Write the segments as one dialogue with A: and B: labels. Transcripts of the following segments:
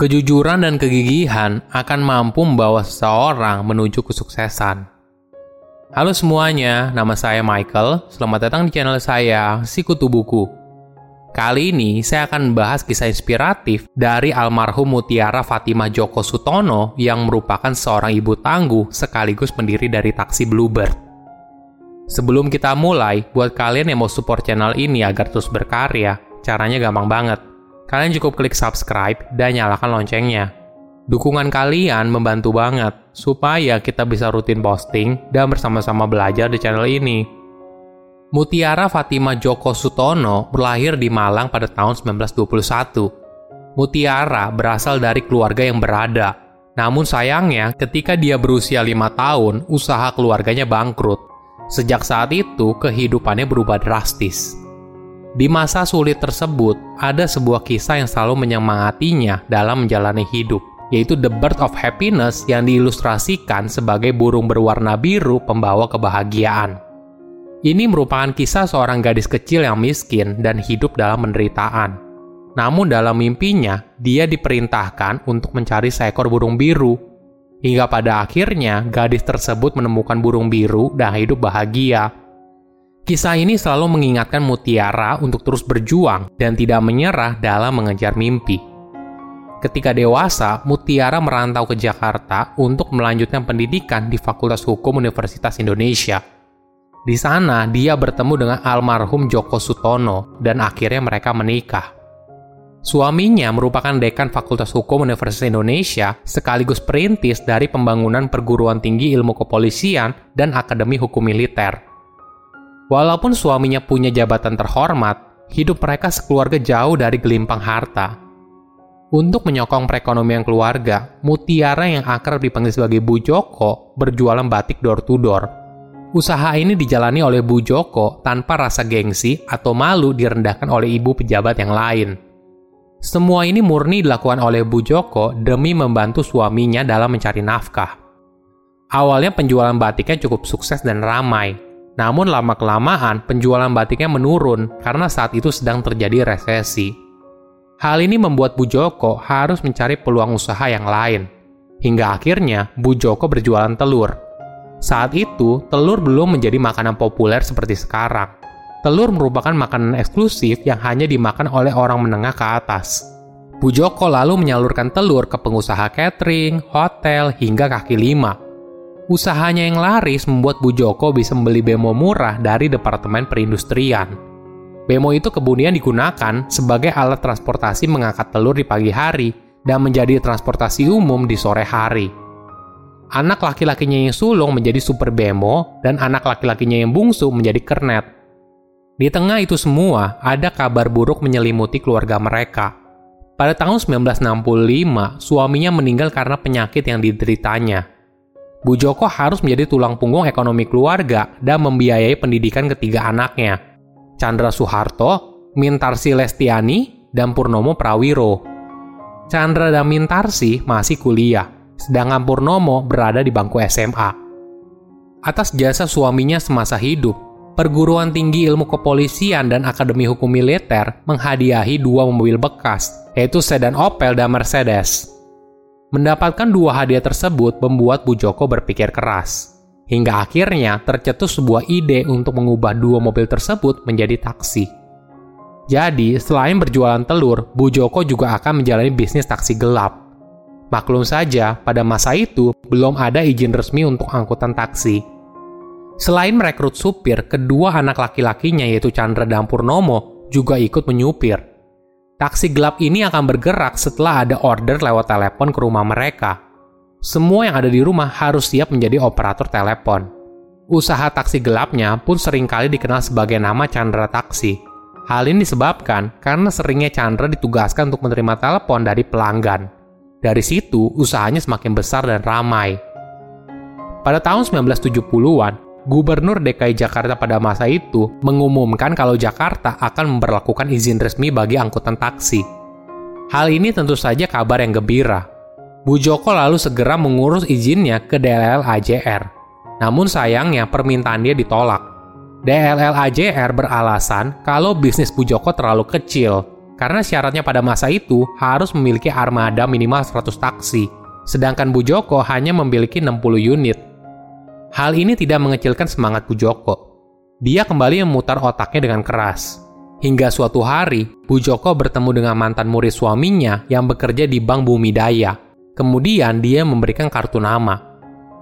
A: Kejujuran dan kegigihan akan mampu membawa seseorang menuju kesuksesan. Halo semuanya, nama saya Michael. Selamat datang di channel saya, Sikutu Buku. Kali ini saya akan membahas kisah inspiratif dari almarhum Mutiara Fatimah Joko Sutono yang merupakan seorang ibu tangguh sekaligus pendiri dari taksi Bluebird. Sebelum kita mulai, buat kalian yang mau support channel ini agar terus berkarya, caranya gampang banget kalian cukup klik subscribe dan nyalakan loncengnya. Dukungan kalian membantu banget supaya kita bisa rutin posting dan bersama-sama belajar di channel ini. Mutiara Fatima Joko Sutono berlahir di Malang pada tahun 1921. Mutiara berasal dari keluarga yang berada. Namun sayangnya ketika dia berusia lima tahun, usaha keluarganya bangkrut. Sejak saat itu, kehidupannya berubah drastis. Di masa sulit tersebut, ada sebuah kisah yang selalu menyemangatinya dalam menjalani hidup, yaitu The Bird of Happiness yang diilustrasikan sebagai burung berwarna biru pembawa kebahagiaan. Ini merupakan kisah seorang gadis kecil yang miskin dan hidup dalam penderitaan. Namun dalam mimpinya, dia diperintahkan untuk mencari seekor burung biru. Hingga pada akhirnya, gadis tersebut menemukan burung biru dan hidup bahagia Kisah ini selalu mengingatkan Mutiara untuk terus berjuang dan tidak menyerah dalam mengejar mimpi. Ketika dewasa, Mutiara merantau ke Jakarta untuk melanjutkan pendidikan di Fakultas Hukum Universitas Indonesia. Di sana, dia bertemu dengan almarhum Joko Sutono dan akhirnya mereka menikah. Suaminya merupakan dekan Fakultas Hukum Universitas Indonesia sekaligus perintis dari pembangunan perguruan tinggi ilmu kepolisian dan Akademi Hukum Militer. Walaupun suaminya punya jabatan terhormat, hidup mereka sekeluarga jauh dari gelimpang harta. Untuk menyokong perekonomian keluarga, Mutiara yang akrab dipanggil sebagai Bu Joko berjualan batik door to door. Usaha ini dijalani oleh Bu Joko tanpa rasa gengsi atau malu direndahkan oleh ibu pejabat yang lain. Semua ini murni dilakukan oleh Bu Joko demi membantu suaminya dalam mencari nafkah. Awalnya penjualan batiknya cukup sukses dan ramai, namun lama-kelamaan penjualan batiknya menurun karena saat itu sedang terjadi resesi. Hal ini membuat Bu Joko harus mencari peluang usaha yang lain. Hingga akhirnya Bu Joko berjualan telur. Saat itu, telur belum menjadi makanan populer seperti sekarang. Telur merupakan makanan eksklusif yang hanya dimakan oleh orang menengah ke atas. Bu Joko lalu menyalurkan telur ke pengusaha catering, hotel, hingga kaki lima Usahanya yang laris membuat Bu Joko bisa membeli bemo murah dari Departemen Perindustrian. Bemo itu kemudian digunakan sebagai alat transportasi mengangkat telur di pagi hari dan menjadi transportasi umum di sore hari. Anak laki-lakinya yang sulung menjadi super bemo dan anak laki-lakinya yang bungsu menjadi kernet. Di tengah itu semua, ada kabar buruk menyelimuti keluarga mereka. Pada tahun 1965, suaminya meninggal karena penyakit yang dideritanya. Bu Joko harus menjadi tulang punggung ekonomi keluarga dan membiayai pendidikan ketiga anaknya, Chandra Soeharto, Mintarsi Lestiani, dan Purnomo Prawiro. Chandra dan Mintarsi masih kuliah, sedangkan Purnomo berada di bangku SMA. Atas jasa suaminya semasa hidup, Perguruan Tinggi Ilmu Kepolisian dan Akademi Hukum Militer menghadiahi dua mobil bekas, yaitu sedan Opel dan Mercedes. Mendapatkan dua hadiah tersebut membuat Bu Joko berpikir keras. Hingga akhirnya tercetus sebuah ide untuk mengubah dua mobil tersebut menjadi taksi. Jadi, selain berjualan telur, Bu Joko juga akan menjalani bisnis taksi gelap. Maklum saja, pada masa itu belum ada izin resmi untuk angkutan taksi. Selain merekrut supir, kedua anak laki-lakinya yaitu Chandra dan Purnomo juga ikut menyupir. Taksi gelap ini akan bergerak setelah ada order lewat telepon ke rumah mereka. Semua yang ada di rumah harus siap menjadi operator telepon. Usaha taksi gelapnya pun sering kali dikenal sebagai nama Chandra Taksi. Hal ini disebabkan karena seringnya Chandra ditugaskan untuk menerima telepon dari pelanggan. Dari situ, usahanya semakin besar dan ramai. Pada tahun 1970-an, Gubernur DKI Jakarta pada masa itu mengumumkan kalau Jakarta akan memperlakukan izin resmi bagi angkutan taksi. Hal ini tentu saja kabar yang gembira. Bu Joko lalu segera mengurus izinnya ke DLL AJR. Namun sayangnya permintaan dia ditolak. DLL AJR beralasan kalau bisnis Bu Joko terlalu kecil karena syaratnya pada masa itu harus memiliki armada minimal 100 taksi, sedangkan Bu Joko hanya memiliki 60 unit. Hal ini tidak mengecilkan semangat Bu Joko. Dia kembali memutar otaknya dengan keras. Hingga suatu hari, Bu Joko bertemu dengan mantan murid suaminya yang bekerja di Bank Bumi Daya. Kemudian dia memberikan kartu nama.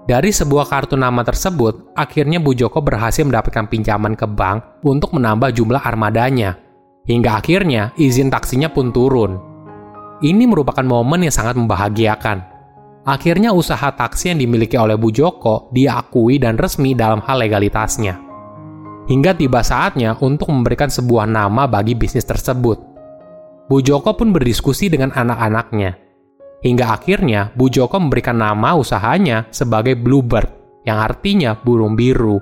A: Dari sebuah kartu nama tersebut, akhirnya Bu Joko berhasil mendapatkan pinjaman ke bank untuk menambah jumlah armadanya. Hingga akhirnya izin taksinya pun turun. Ini merupakan momen yang sangat membahagiakan. Akhirnya usaha taksi yang dimiliki oleh Bu Joko diakui dan resmi dalam hal legalitasnya. Hingga tiba saatnya untuk memberikan sebuah nama bagi bisnis tersebut. Bu Joko pun berdiskusi dengan anak-anaknya. Hingga akhirnya Bu Joko memberikan nama usahanya sebagai Bluebird, yang artinya burung biru.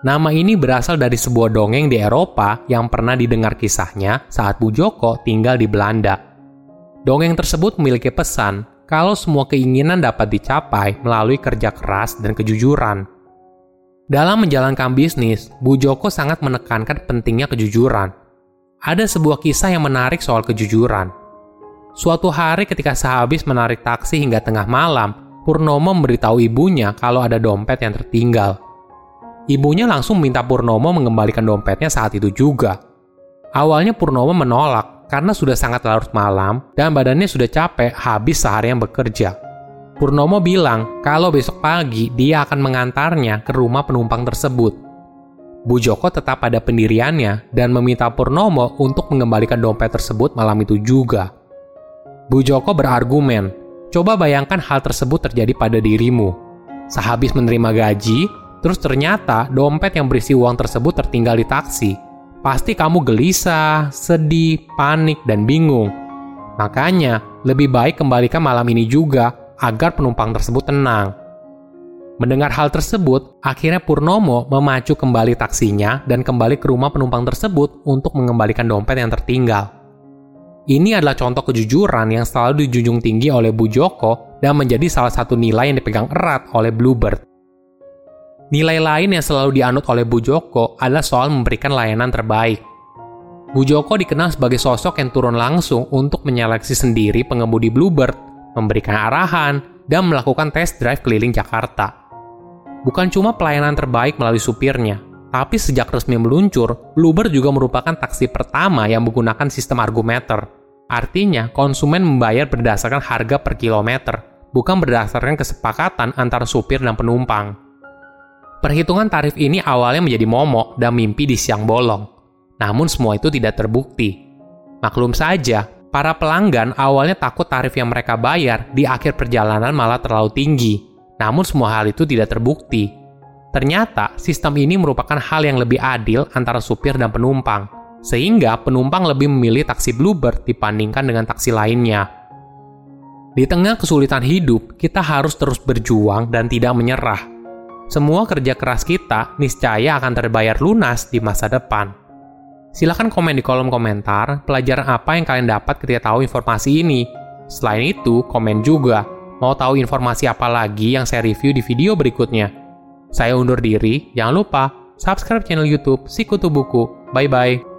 A: Nama ini berasal dari sebuah dongeng di Eropa yang pernah didengar kisahnya saat Bu Joko tinggal di Belanda. Dongeng tersebut memiliki pesan kalau semua keinginan dapat dicapai melalui kerja keras dan kejujuran. Dalam menjalankan bisnis, Bu Joko sangat menekankan pentingnya kejujuran. Ada sebuah kisah yang menarik soal kejujuran. Suatu hari ketika sehabis menarik taksi hingga tengah malam, Purnomo memberitahu ibunya kalau ada dompet yang tertinggal. Ibunya langsung minta Purnomo mengembalikan dompetnya saat itu juga. Awalnya Purnomo menolak karena sudah sangat larut malam dan badannya sudah capek habis seharian bekerja. Purnomo bilang kalau besok pagi dia akan mengantarnya ke rumah penumpang tersebut. Bu Joko tetap pada pendiriannya dan meminta Purnomo untuk mengembalikan dompet tersebut malam itu juga. Bu Joko berargumen, coba bayangkan hal tersebut terjadi pada dirimu. Sehabis menerima gaji, Terus ternyata dompet yang berisi uang tersebut tertinggal di taksi. Pasti kamu gelisah, sedih, panik, dan bingung. Makanya, lebih baik kembalikan malam ini juga agar penumpang tersebut tenang. Mendengar hal tersebut, akhirnya Purnomo memacu kembali taksinya dan kembali ke rumah penumpang tersebut untuk mengembalikan dompet yang tertinggal. Ini adalah contoh kejujuran yang selalu dijunjung tinggi oleh Bu Joko dan menjadi salah satu nilai yang dipegang erat oleh Bluebird. Nilai lain yang selalu dianut oleh Bu Joko adalah soal memberikan layanan terbaik. Bu Joko dikenal sebagai sosok yang turun langsung untuk menyeleksi sendiri pengemudi Bluebird, memberikan arahan, dan melakukan test drive keliling Jakarta. Bukan cuma pelayanan terbaik melalui supirnya, tapi sejak resmi meluncur, Bluebird juga merupakan taksi pertama yang menggunakan sistem argumeter. Artinya, konsumen membayar berdasarkan harga per kilometer, bukan berdasarkan kesepakatan antara supir dan penumpang. Perhitungan tarif ini awalnya menjadi momok dan mimpi di siang bolong. Namun semua itu tidak terbukti. Maklum saja, para pelanggan awalnya takut tarif yang mereka bayar di akhir perjalanan malah terlalu tinggi. Namun semua hal itu tidak terbukti. Ternyata sistem ini merupakan hal yang lebih adil antara supir dan penumpang, sehingga penumpang lebih memilih taksi Bluebird dibandingkan dengan taksi lainnya. Di tengah kesulitan hidup, kita harus terus berjuang dan tidak menyerah semua kerja keras kita niscaya akan terbayar lunas di masa depan. Silahkan komen di kolom komentar pelajaran apa yang kalian dapat ketika tahu informasi ini. Selain itu, komen juga mau tahu informasi apa lagi yang saya review di video berikutnya. Saya undur diri, jangan lupa subscribe channel YouTube Sikutu Buku. Bye bye.